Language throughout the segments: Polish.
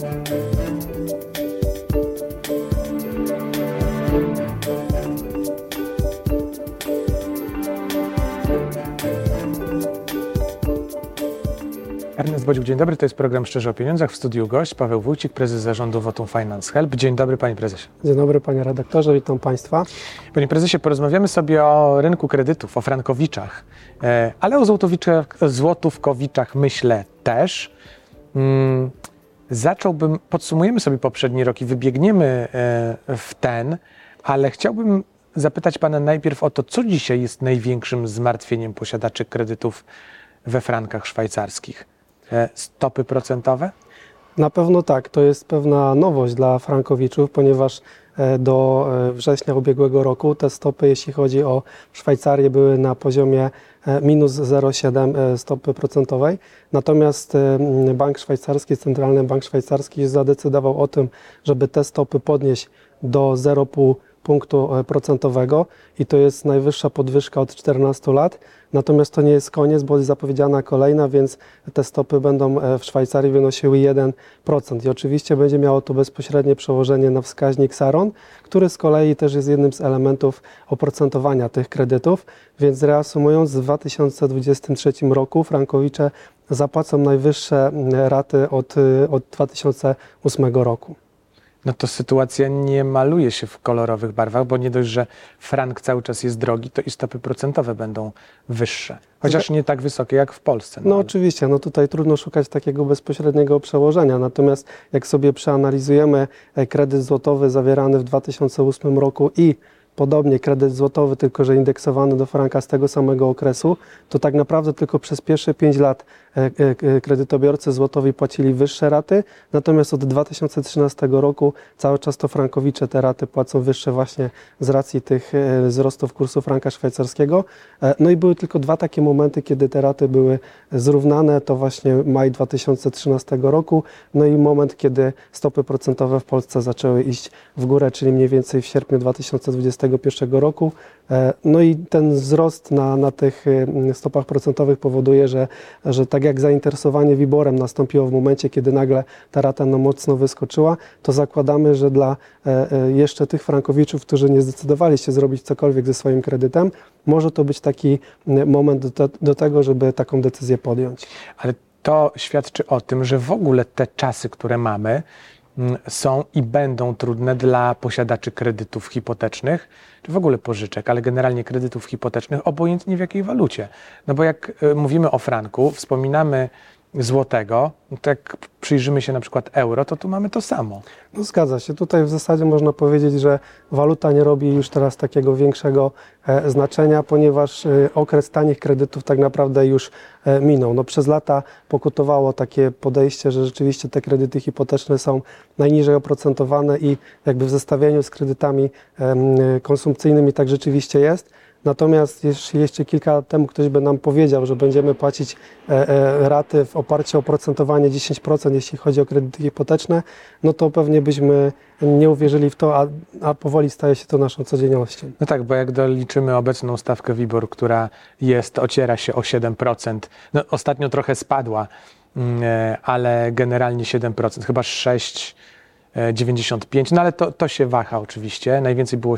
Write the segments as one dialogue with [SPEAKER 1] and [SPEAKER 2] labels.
[SPEAKER 1] Ernest Bodziuk, dzień dobry. To jest program Szczerze o Pieniądzach. W studiu gość Paweł Wójcik, prezes zarządu Votum Finance Help. Dzień dobry, panie prezesie.
[SPEAKER 2] Dzień dobry, panie redaktorze, witam państwa.
[SPEAKER 1] Panie prezesie, porozmawiamy sobie o rynku kredytów, o frankowiczach, e, ale o złotówkowiczach myślę też. Zacząłbym, podsumujemy sobie poprzedni rok i wybiegniemy e, w ten, ale chciałbym zapytać pana najpierw o to, co dzisiaj jest największym zmartwieniem posiadaczy kredytów we frankach szwajcarskich. E, Stopy procentowe?
[SPEAKER 2] Na pewno tak, to jest pewna nowość dla frankowiczów, ponieważ do e, września ubiegłego roku te stopy, jeśli chodzi o Szwajcarię, były na poziomie e, minus 0,7 e, stopy procentowej. Natomiast e, Bank Szwajcarski, Centralny Bank Szwajcarski zadecydował o tym, żeby te stopy podnieść do 0,5 punktu e, procentowego i to jest najwyższa podwyżka od 14 lat. Natomiast to nie jest koniec, bo jest zapowiedziana kolejna, więc te stopy będą e, w Szwajcarii wynosiły 1%. I oczywiście będzie miało to bezpośrednie przełożenie na wskaźnik SARON, który z kolei też jest jednym z elementów oprocentowania tych kredytów. Więc reasumując, w 2023 roku frankowicze zapłacą najwyższe raty od, y, od 2008 roku.
[SPEAKER 1] No to sytuacja nie maluje się w kolorowych barwach, bo nie dość, że frank cały czas jest drogi, to i stopy procentowe będą wyższe. Chociaż nie tak wysokie jak w Polsce.
[SPEAKER 2] No
[SPEAKER 1] ale-
[SPEAKER 2] oczywiście, no tutaj trudno szukać takiego bezpośredniego przełożenia, natomiast jak sobie przeanalizujemy e, kredyt złotowy zawierany w 2008 roku i podobnie kredyt złotowy, tylko że indeksowany do franka z tego samego okresu, to tak naprawdę tylko przez pierwsze 5 lat kredytobiorcy złotowi płacili wyższe raty, natomiast od 2013 roku cały czas to frankowicze te raty płacą wyższe właśnie z racji tych e, wzrostów kursu franka szwajcarskiego. E, No i były tylko dwa takie momenty, kiedy te raty były zrównane, to właśnie maj 2013 roku, no i moment, kiedy stopy procentowe w Polsce zaczęły iść w górę, czyli mniej więcej w sierpniu 2021 roku. E, No i ten wzrost na, na tych e, stopach procentowych powoduje, że, że tak jak zainteresowanie WIBORem nastąpiło w momencie, kiedy nagle ta rata no mocno wyskoczyła, to zakładamy, że dla e, e, jeszcze tych frankowiczów, którzy nie zdecydowali się zrobić cokolwiek ze swoim kredytem, może to być taki moment do, do tego, żeby taką decyzję podjąć.
[SPEAKER 1] Ale to świadczy o tym, że w ogóle te czasy, które mamy, są i będą trudne dla posiadaczy kredytów hipotecznych, czy w ogóle pożyczek, ale generalnie kredytów hipotecznych, obojętnie w jakiej walucie. No bo jak y, mówimy o franku, wspominamy złotego, jak przyjrzymy się na przykład euro, to tu mamy to samo.
[SPEAKER 2] No zgadza się. Tutaj w zasadzie można powiedzieć, że waluta nie robi już teraz takiego większego e, znaczenia, ponieważ e, okres tanich kredytów tak naprawdę już e, minął. No, przez lata pokutowało takie podejście, że rzeczywiście te kredyty hipoteczne są najniżej oprocentowane i jakby w zestawieniu z kredytami em, konsumpcyjnymi tak rzeczywiście jest. Natomiast jeśli jeszcze kilka lat temu ktoś by nam powiedział, że będziemy płacić e, e, raty w oparciu o oprocentowanie 10%, jeśli chodzi o kredyty hipoteczne, no to pewnie byśmy nie uwierzyli w to, a, a powoli staje się to naszą codziennością.
[SPEAKER 1] No tak, bo jak doliczymy obecną stawkę WIBOR, która jest, ociera się o 7%, no ostatnio trochę spadła, mm, e, ale generalnie 7%, chyba 6,95, no ale to, to się waha oczywiście, najwięcej było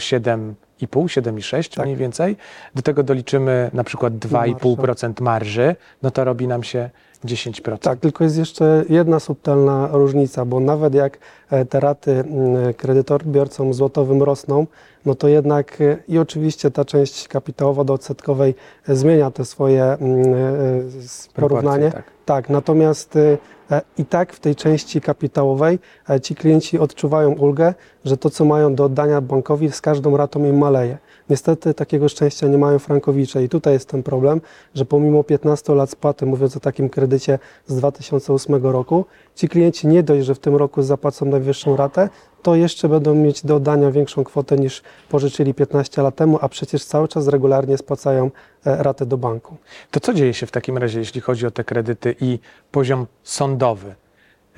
[SPEAKER 1] 7,5, 7,6
[SPEAKER 2] Tak.
[SPEAKER 1] mniej więcej, do tego doliczymy na przykład 2,5% marży, no to robi nam się 10%.
[SPEAKER 2] Tak, tylko jest jeszcze jedna subtelna różnica, bo nawet jak e, te raty mm, kredytobiorcom złotowym rosną, no to jednak e, i oczywiście ta część kapitałowa do odsetkowej e, zmienia te swoje mm, e, porównanie.
[SPEAKER 1] tak.
[SPEAKER 2] Tak, natomiast e, e, i tak w tej części kapitałowej e, ci klienci odczuwają ulgę, że to, co mają do oddania bankowi, z każdą ratą im maleje. Niestety takiego szczęścia nie mają frankowicze i tutaj jest ten problem, że pomimo 15 lat spłaty, mówiąc o takim kredycie z 2008 roku, ci klienci nie dość, że w tym roku zapłacą najwyższą ratę, to jeszcze będą mieć do oddania większą kwotę niż pożyczyli 15 lat temu, a przecież cały czas regularnie spłacają e, ratę do banku.
[SPEAKER 1] To co dzieje się w takim razie, jeśli chodzi o te kredyty i poziom sądowy?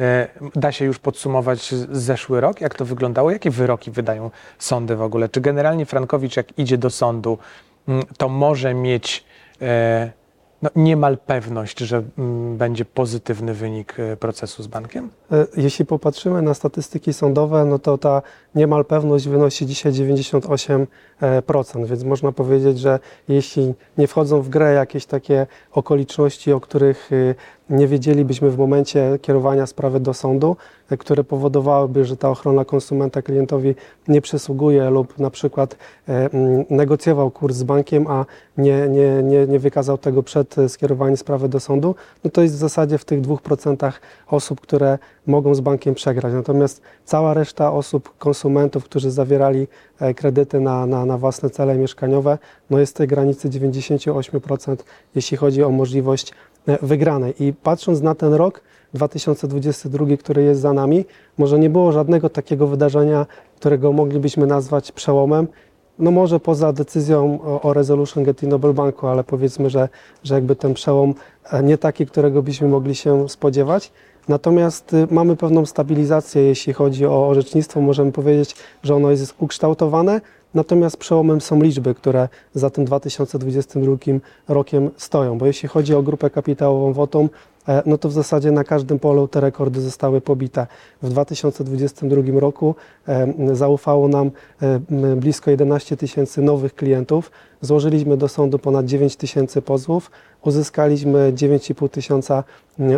[SPEAKER 1] E, Da się już podsumować zeszły rok? Jak to wyglądało? Jakie wyroki wydają sądy w ogóle? Czy generalnie Frankowicz, jak idzie do sądu, mm, to może mieć e, no, niemal pewność, że mm, będzie pozytywny wynik e, procesu z bankiem?
[SPEAKER 2] Jeśli popatrzymy na statystyki sądowe, no to ta niemal pewność wynosi dzisiaj 98%, więc można powiedzieć, że jeśli nie wchodzą w grę jakieś takie okoliczności, o których y, nie wiedzielibyśmy w momencie kierowania sprawy do sądu, e, które powodowałyby, że ta ochrona konsumenta klientowi nie przysługuje lub na przykład negocjował kurs z bankiem, a nie, nie, nie, nie wykazał tego przed skierowaniem sprawy do sądu, no to jest w zasadzie w tych 2% osób, które mogą z bankiem przegrać. Natomiast cała reszta osób, konsumentów, którzy zawierali e, kredyty na, na, na własne cele mieszkaniowe, no jest w tej granicy 98%, jeśli chodzi o możliwość e, wygranej. I patrząc na ten rok 2022, który jest za nami, może nie było żadnego takiego wydarzenia, którego moglibyśmy nazwać przełomem. No może poza decyzją o, o Resolution Getty Nobel Banku, ale powiedzmy, że, że jakby ten przełom e, nie taki, którego byśmy mogli się spodziewać. Natomiast y, mamy pewną stabilizację, jeśli chodzi o orzecznictwo. Możemy powiedzieć, że ono jest ukształtowane, natomiast przełomem są liczby, które za tym 2022 rokiem stoją. Bo jeśli chodzi o grupę kapitałową WOTOM, E, no to w zasadzie na każdym polu te rekordy zostały pobite. W 2022 roku zaufało nam blisko 11 tysięcy nowych klientów. Złożyliśmy do sądu ponad 9 tysięcy pozwów, uzyskaliśmy 9,5 tysiąca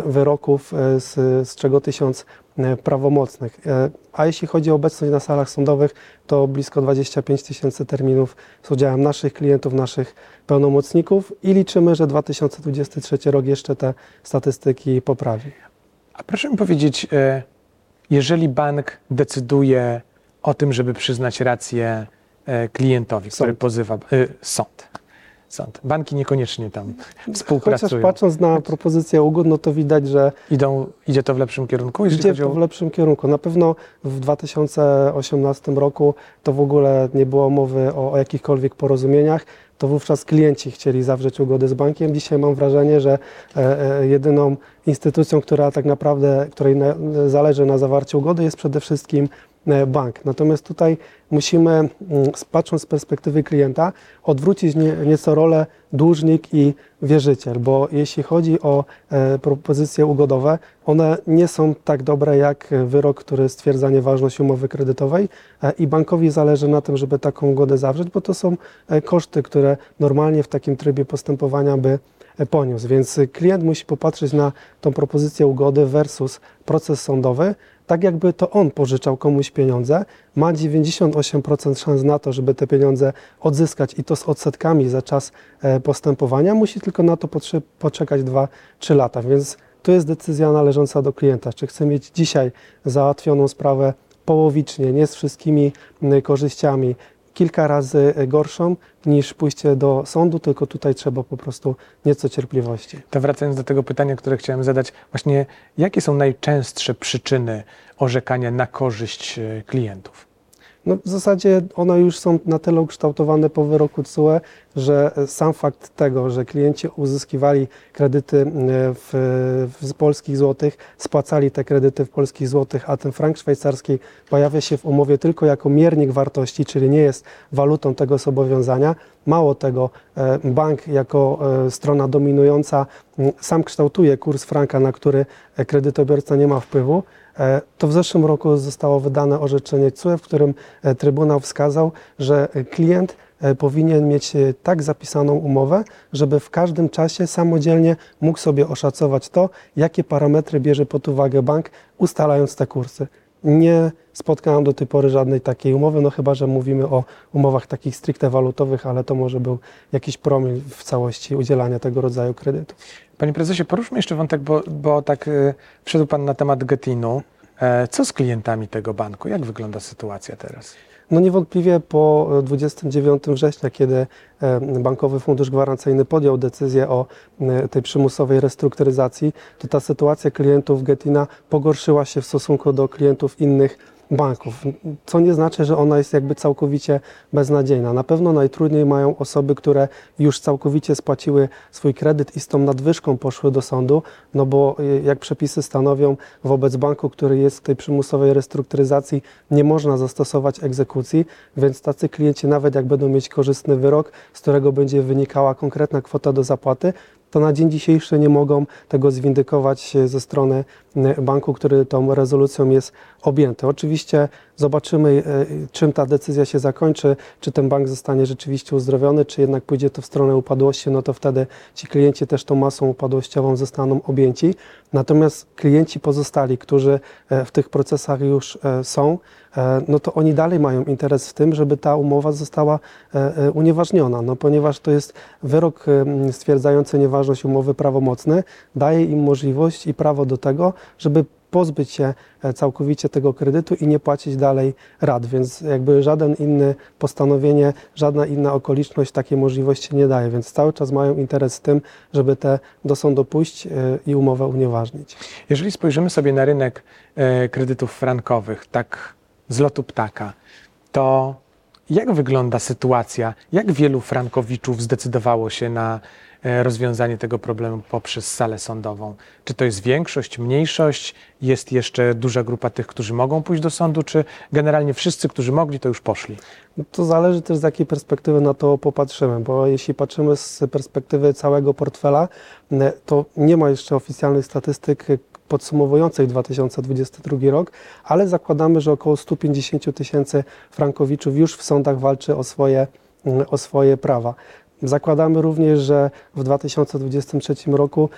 [SPEAKER 2] wyroków, z, z czego tysiąc prawomocnych. A jeśli chodzi o obecność na salach sądowych, to blisko 25 tysięcy terminów z udziałem naszych klientów, naszych pełnomocników i liczymy, że 2023 rok jeszcze te statystyki poprawi.
[SPEAKER 1] A proszę mi powiedzieć, e, jeżeli bank decyduje o tym, żeby przyznać rację e, klientowi, który sąd. pozywa e, sąd. Sąd. Banki niekoniecznie tam współpracują.
[SPEAKER 2] Chociaż patrząc na propozycję ugód, no to widać, że
[SPEAKER 1] Idą, idzie to w lepszym kierunku?
[SPEAKER 2] Idzie to w lepszym kierunku. Na pewno w 2018 roku to w ogóle nie było mowy o, o jakichkolwiek porozumieniach to wówczas klienci chcieli zawrzeć ugody z bankiem. Dzisiaj mam wrażenie, że e, e, jedyną instytucją, która tak naprawdę, której zależy na zawarciu ugody jest przede wszystkim bank. Natomiast tutaj musimy, mm, patrząc z perspektywy klienta, odwrócić nieco rolę dłużnik i wierzyciel, bo jeśli chodzi o propozycje ugodowe, one nie są tak dobre jak wyrok, który stwierdza nieważność umowy kredytowej i bankowi zależy na tym, żeby taką ugodę zawrzeć, bo to są koszty, które normalnie w takim trybie postępowania by poniósł. Więc klient musi popatrzeć na tą propozycję ugody versus proces sądowy, tak jakby to on pożyczał komuś pieniądze, ma 98% szans na to, żeby te pieniądze odzyskać i to z odsetkami za czas e, postępowania, musi tylko na to poczekać 2-3 lata. Więc to jest decyzja należąca do klienta, czy chce mieć dzisiaj załatwioną sprawę połowicznie, nie z wszystkimi korzyściami, kilka razy gorszą niż pójście do sądu, tylko tutaj trzeba po prostu nieco cierpliwości.
[SPEAKER 1] To wracając do tego pytania, które chciałem zadać, właśnie jakie są najczęstsze przyczyny orzekania na korzyść e, klientów?
[SPEAKER 2] No, w zasadzie one już są na tyle ukształtowane po wyroku CUE, że sam fakt tego, że klienci uzyskiwali kredyty e, w, w polskich złotych, spłacali te kredyty w polskich złotych, a ten frank szwajcarski pojawia się w umowie tylko jako miernik wartości, czyli nie jest walutą tego zobowiązania. Mało tego, e, bank jako e, strona dominująca sam kształtuje kurs franka, na który kredytobiorca nie ma wpływu. To w zeszłym roku zostało wydane orzeczenie CUE, w którym Trybunał wskazał, że klient E, powinien mieć e, tak zapisaną umowę, żeby w każdym czasie samodzielnie mógł sobie oszacować to, jakie parametry bierze pod uwagę bank, ustalając te kursy. Nie spotkałem do tej pory żadnej takiej umowy, no chyba, że mówimy o umowach takich stricte walutowych, ale to może był jakiś promil w całości udzielania tego rodzaju kredytu.
[SPEAKER 1] Panie prezesie, poruszmy jeszcze wątek, bo, bo tak y, wszedł Pan na temat Getinu. E, co z klientami tego banku? Jak wygląda sytuacja teraz?
[SPEAKER 2] No niewątpliwie po 29 września, kiedy e, Bankowy Fundusz Gwarancyjny podjął decyzję o e, tej przymusowej restrukturyzacji, to ta sytuacja klientów Getina pogorszyła się w stosunku do klientów innych banków, co nie znaczy, że ona jest jakby całkowicie beznadziejna. Na pewno najtrudniej mają osoby, które już całkowicie spłaciły swój kredyt i z tą nadwyżką poszły do sądu, no bo y, jak przepisy stanowią, wobec banku, który jest w tej przymusowej restrukturyzacji, nie można zastosować egzekucji, więc tacy klienci nawet jak będą mieć korzystny wyrok, z którego będzie wynikała konkretna kwota do zapłaty, to na dzień dzisiejszy nie mogą tego zwindykować ze strony e, banku, który tą rezolucją jest objęty. Oczywiście zobaczymy, e, czym ta decyzja się zakończy, czy ten bank zostanie rzeczywiście uzdrowiony, czy jednak pójdzie to w stronę upadłości, no to wtedy ci klienci też tą masą upadłościową zostaną objęci. Natomiast klienci pozostali, którzy e, w tych procesach już są, no to oni dalej mają interes w tym, żeby ta umowa została unieważniona, no ponieważ to jest wyrok stwierdzający nieważność ważność umowy prawomocny daje im możliwość i prawo do tego, żeby pozbyć się e, całkowicie tego kredytu i nie płacić dalej rat, więc jakby żaden inny postanowienie, żadna inna okoliczność takiej możliwości nie daje, więc cały czas mają interes w tym, żeby te do sądu pójść e, i umowę unieważnić.
[SPEAKER 1] Jeżeli spojrzymy sobie na rynek e, kredytów frankowych, tak z lotu ptaka, to jak wygląda sytuacja? Jak wielu frankowiczów zdecydowało się na rozwiązanie tego problemu poprzez salę sądową. Czy to jest większość, mniejszość? Jest jeszcze duża grupa tych, którzy mogą pójść do sądu, czy generalnie wszyscy, którzy mogli, to już poszli?
[SPEAKER 2] No to zależy też z jakiej perspektywy na to popatrzymy, bo jeśli patrzymy z perspektywy całego portfela, to nie ma jeszcze oficjalnych statystyk podsumowujących 2022 rok, ale zakładamy, że około 150 tysięcy frankowiczów już w sądach walczy o swoje, o swoje prawa. Zakładamy również, że w 2023 roku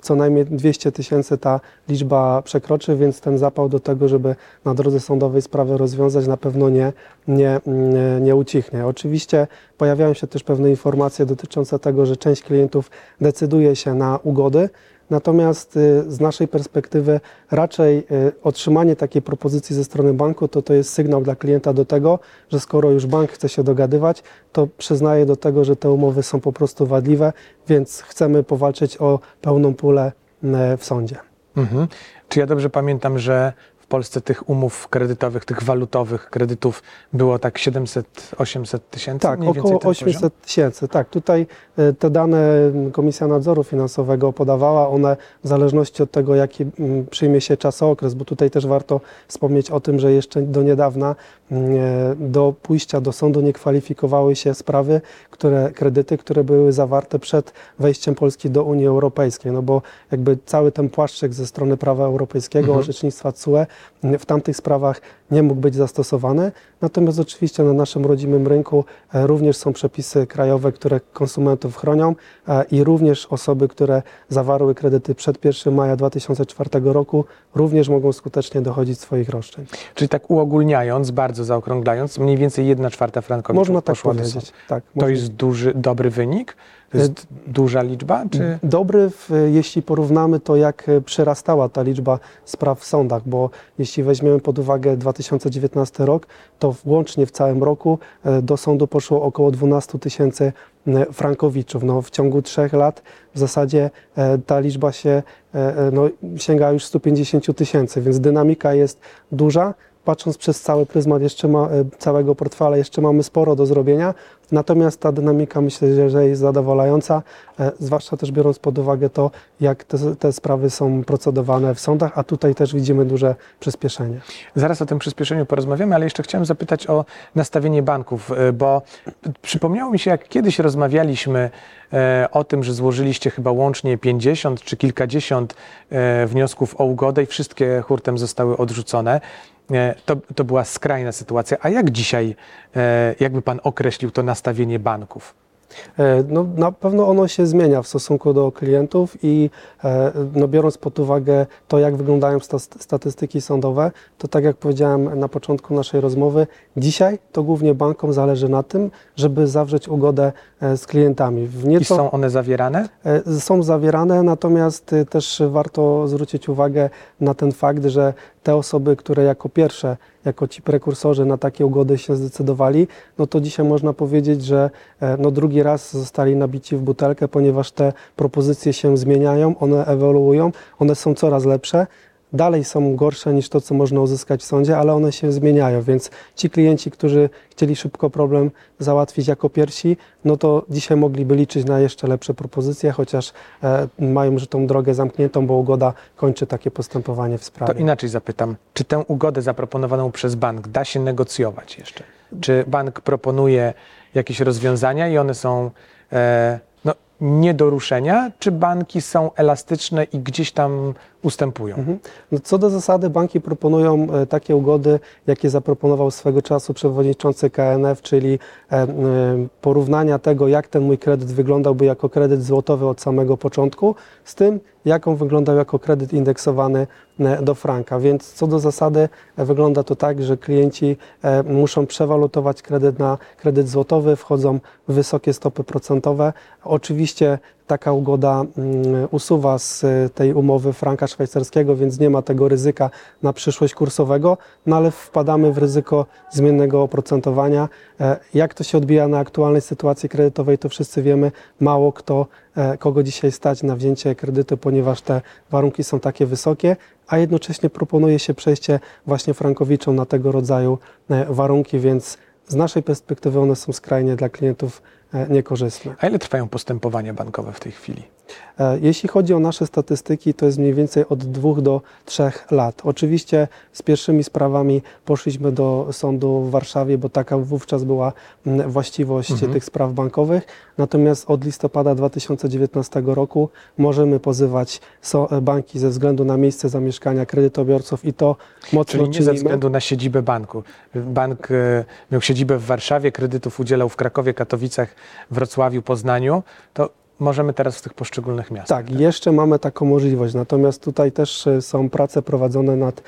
[SPEAKER 2] co najmniej 200 tysięcy ta liczba przekroczy, więc ten zapał do tego, żeby na drodze sądowej sprawę rozwiązać na pewno nie, nie, nie ucichnie. Oczywiście pojawiają się też pewne informacje dotyczące tego, że część klientów decyduje się na ugody, Natomiast y, z naszej perspektywy raczej y, otrzymanie takiej propozycji ze strony banku to to jest sygnał dla klienta do tego, że skoro już bank chce się dogadywać, to przyznaje do tego, że te umowy są po prostu wadliwe, więc chcemy powalczyć o pełną pulę w sądzie. Mhm.
[SPEAKER 1] Czy ja dobrze pamiętam, że w Polsce tych umów kredytowych, tych walutowych kredytów było tak 700-800 tysięcy?
[SPEAKER 2] Tak, około 800 tysięcy. Tak, tutaj e, te dane Komisja Nadzoru Finansowego podawała, one w zależności od tego, jaki przyjmie się czasokres, bo tutaj też warto wspomnieć o tym, że jeszcze do niedawna e, do pójścia do sądu nie kwalifikowały się sprawy, które, kredyty, które były zawarte przed wejściem Polski do Unii Europejskiej, no bo jakby cały ten płaszczyk ze strony prawa europejskiego, mhm. orzecznictwa CUE w tamtych sprawach nie mógł być zastosowany. Natomiast oczywiście na naszym rodzimym rynku e, również są przepisy krajowe, które konsumentów chronią e, i również osoby, które zawarły kredyty przed 1 maja 2004 roku, również mogą skutecznie dochodzić swoich roszczeń.
[SPEAKER 1] Czyli tak uogólniając, bardzo zaokrąglając, mniej więcej 1 czwarta frankowiczów
[SPEAKER 2] Można tak powiedzieć. Tak,
[SPEAKER 1] to można. jest duży, dobry wynik? To jest e, duża liczba? Czy?
[SPEAKER 2] Dobry, jeśli porównamy to, jak przyrastała ta liczba spraw w sądach, bo jeśli weźmiemy pod uwagę 2019 rok, to łącznie w całym roku e, do sądu poszło około 12 tysięcy frankowiczów. No, w ciągu trzech lat w zasadzie ta liczba się no, sięga już 150 tysięcy, więc dynamika jest duża patrząc przez cały pryzmat jeszcze ma, e, całego portfela, jeszcze mamy sporo do zrobienia, natomiast ta dynamika myślę, że jest zadowalająca, e, zwłaszcza też biorąc pod uwagę to, jak te, te sprawy są procedowane w sądach, a tutaj też widzimy duże przyspieszenie.
[SPEAKER 1] Zaraz o tym przyspieszeniu porozmawiamy, ale jeszcze chciałem zapytać o nastawienie banków, e, bo przypomniało mi się, jak kiedyś rozmawialiśmy o tym, że złożyliście chyba łącznie 50 czy kilkadziesiąt wniosków o ugodę i wszystkie hurtem zostały odrzucone. To, to była skrajna sytuacja. A jak dzisiaj, e, jakby Pan określił to nastawienie banków?
[SPEAKER 2] E, no, na pewno ono się zmienia w stosunku do klientów i e, no, biorąc pod uwagę to, jak wyglądają statystyki sądowe, to tak jak powiedziałem na początku naszej rozmowy, dzisiaj to głównie bankom zależy na tym, żeby zawrzeć ugodę e, z klientami.
[SPEAKER 1] Nieco, I są one zawierane?
[SPEAKER 2] Są zawierane, natomiast też warto zwrócić uwagę na ten fakt, że te osoby, które jako pierwsze, jako ci prekursorzy na takie ugody się zdecydowali, no to dzisiaj można powiedzieć, że e, no drugi raz zostali nabici w butelkę, ponieważ te propozycje się zmieniają, one ewoluują, one są coraz lepsze dalej są gorsze niż to, co można uzyskać w sądzie, ale one się zmieniają, więc ci klienci, którzy chcieli szybko problem załatwić jako pierwsi, no to dzisiaj mogliby liczyć na jeszcze lepsze propozycje, chociaż e, mają już tą drogę zamkniętą, bo ugoda kończy takie postępowanie w sprawie.
[SPEAKER 1] To inaczej zapytam, czy tę ugodę zaproponowaną przez bank da się negocjować jeszcze? Czy bank proponuje jakieś rozwiązania i one są... E, no, nie do ruszenia, czy banki są elastyczne i gdzieś tam ustępują?
[SPEAKER 2] Mhm. No co do zasady banki proponują e, takie ugody, jakie zaproponował swego czasu przewodniczący KNF, czyli e, e, porównania tego, jak ten mój kredyt wyglądałby jako kredyt złotowy od samego początku, z tym, jaką wyglądał jako kredyt indeksowany do franka. Więc co do zasady wygląda to tak, że klienci muszą przewalutować kredyt na kredyt złotowy, wchodzą wysokie stopy procentowe. Oczywiście taka ugoda mm, usuwa z tej umowy franka szwajcarskiego, więc nie ma tego ryzyka na przyszłość kursowego, no ale wpadamy w ryzyko zmiennego oprocentowania. E, jak to się odbija na aktualnej sytuacji kredytowej, to wszyscy wiemy. Mało kto, e, kogo dzisiaj stać na wzięcie kredytu, ponieważ te warunki są takie wysokie, a jednocześnie proponuje się przejście właśnie frankowiczom na tego rodzaju e, warunki, więc z naszej perspektywy one są skrajnie dla klientów niekorzystne.
[SPEAKER 1] A ile trwają postępowania bankowe w tej chwili?
[SPEAKER 2] E, jeśli chodzi o nasze statystyki, to jest mniej więcej od dwóch do trzech lat. Oczywiście z pierwszymi sprawami poszliśmy do sądu w Warszawie, bo taka wówczas była właściwość mhm. tych spraw bankowych. Natomiast od listopada 2019 roku możemy pozywać banki ze względu na miejsce zamieszkania kredytobiorców i to mocno
[SPEAKER 1] Czyli nie czynimy. ze względu na siedzibę banku. Bank e, miał siedzibę w Warszawie, kredytów udzielał w Krakowie, Katowicach, Wrocławiu, Poznaniu. To możemy teraz w tych poszczególnych miastach.
[SPEAKER 2] Tak, tak, jeszcze mamy taką możliwość. Natomiast tutaj też e, są prace prowadzone nad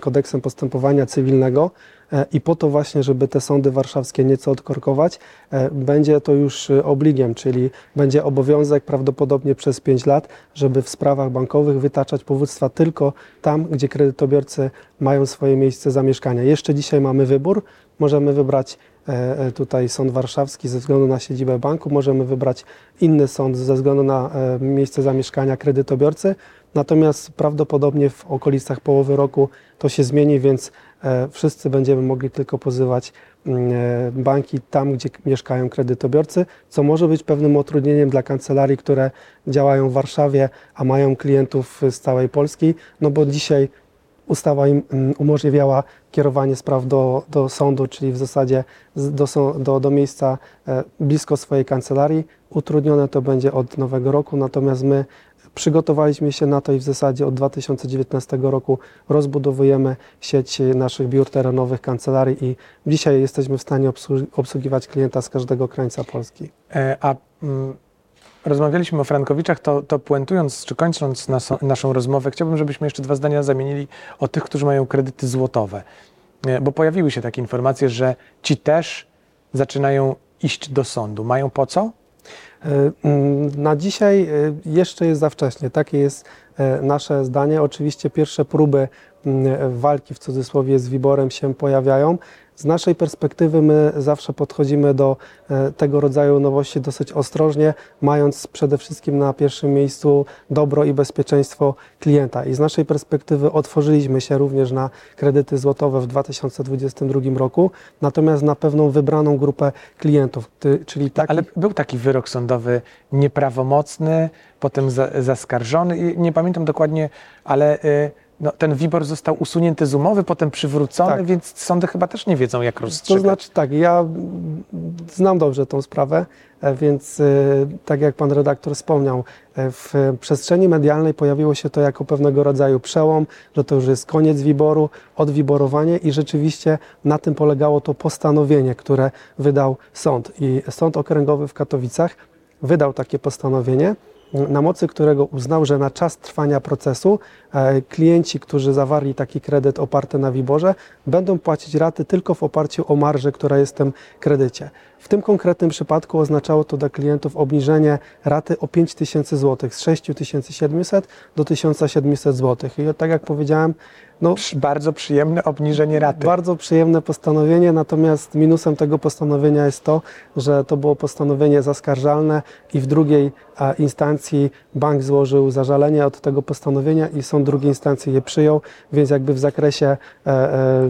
[SPEAKER 2] kodeksem postępowania cywilnego e, i po to właśnie, żeby te sądy warszawskie nieco odkorkować, e, będzie to już obligiem, czyli będzie obowiązek prawdopodobnie przez 5 lat, żeby w sprawach bankowych wytaczać powództwa tylko tam, gdzie kredytobiorcy mają swoje miejsce zamieszkania. Jeszcze dzisiaj mamy wybór. Możemy wybrać tutaj sąd warszawski ze względu na siedzibę banku, możemy wybrać inny sąd ze względu na e, miejsce zamieszkania kredytobiorcy, natomiast prawdopodobnie w okolicach połowy roku to się zmieni, więc wszyscy będziemy mogli tylko pozywać mm, banki tam, gdzie mieszkają kredytobiorcy, co może być pewnym utrudnieniem dla kancelarii, które działają w Warszawie, a mają klientów z całej Polski, no bo dzisiaj ustawa im mm, umożliwiała kierowanie spraw do, do sądu, czyli w zasadzie do, do, do miejsca e, blisko swojej kancelarii. Utrudnione to będzie od nowego roku, natomiast my przygotowaliśmy się na to i w zasadzie od 2019 roku rozbudowujemy sieć naszych biur terenowych, kancelarii i dzisiaj jesteśmy w stanie obsługiwać klienta z każdego krańca Polski.
[SPEAKER 1] E, a mm, rozmawialiśmy o Frankowiczach, to, to puentując czy kończąc naso, naszą rozmowę, chciałbym, żebyśmy jeszcze dwa zdania zamienili o tych, którzy mają kredyty złotowe. E, bo pojawiły się takie informacje, że ci też zaczynają iść do sądu. Mają po co?
[SPEAKER 2] E, mm, na dzisiaj e, jeszcze jest za wcześnie. Takie jest nasze zdanie. Oczywiście pierwsze próby mm, walki w cudzysłowie z Wiborem się pojawiają. Z naszej perspektywy my zawsze podchodzimy do e, tego rodzaju nowości dosyć ostrożnie, mając przede wszystkim na pierwszym miejscu dobro i bezpieczeństwo klienta. I z naszej perspektywy otworzyliśmy się również na kredyty złotowe w 2022 roku, natomiast na pewną wybraną grupę klientów, czyli taki...
[SPEAKER 1] Ale był taki wyrok sądowy nieprawomocny, potem zaskarżony, nie pamiętam dokładnie, ale... Y, no, ten WIBOR został usunięty z umowy, potem przywrócony, tak. więc sądy chyba też nie wiedzą, jak rozstrzygać.
[SPEAKER 2] To znaczy tak, ja znam dobrze tą sprawę, e, więc e, tak jak pan redaktor wspomniał, e, w przestrzeni medialnej pojawiło się to jako pewnego rodzaju przełom, że to już jest koniec WIBORu, odwiborowanie i rzeczywiście na tym polegało to postanowienie, które wydał sąd. I Sąd Okręgowy w Katowicach wydał takie postanowienie, na mocy którego uznał, że na czas trwania procesu e, klienci, którzy zawarli taki kredyt oparty na WIBORze, będą płacić raty tylko w oparciu o marżę, która jest w tym kredycie. W tym konkretnym przypadku oznaczało to dla klientów obniżenie raty o 5000 zł z 6700 do 1700 zł. I tak jak powiedziałem,
[SPEAKER 1] no, bardzo przyjemne obniżenie raty.
[SPEAKER 2] Bardzo przyjemne postanowienie, natomiast minusem tego postanowienia jest to, że to było postanowienie zaskarżalne i w drugiej instancji bank złożył zażalenie od tego postanowienia i sąd drugiej instancji je przyjął, więc jakby w zakresie e, e,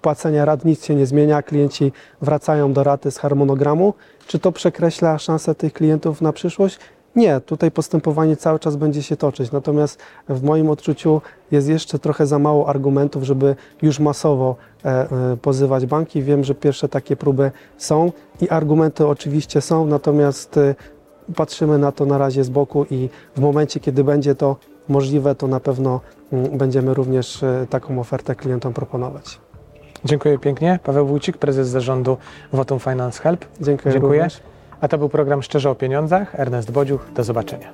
[SPEAKER 2] płacenia rat nic się nie zmienia, klienci wracają do raty z harmonogramu. Czy to przekreśla szanse tych klientów na przyszłość? Nie, tutaj postępowanie cały czas będzie się toczyć. Natomiast w moim odczuciu jest jeszcze trochę za mało argumentów, żeby już masowo e, e, pozywać banki. Wiem, że pierwsze takie próby są i argumenty oczywiście są, natomiast e, patrzymy na to na razie z boku i w momencie, kiedy będzie to możliwe, to na pewno mm, będziemy również taką ofertę klientom proponować.
[SPEAKER 1] Dziękuję pięknie. Paweł Wójcik, prezes zarządu Votum Finance Help.
[SPEAKER 2] Dziękuję.
[SPEAKER 1] Dziękuję.
[SPEAKER 2] Również.
[SPEAKER 1] A to był program Szczerze o Pieniądzach. Ernest Bodziuch, do zobaczenia.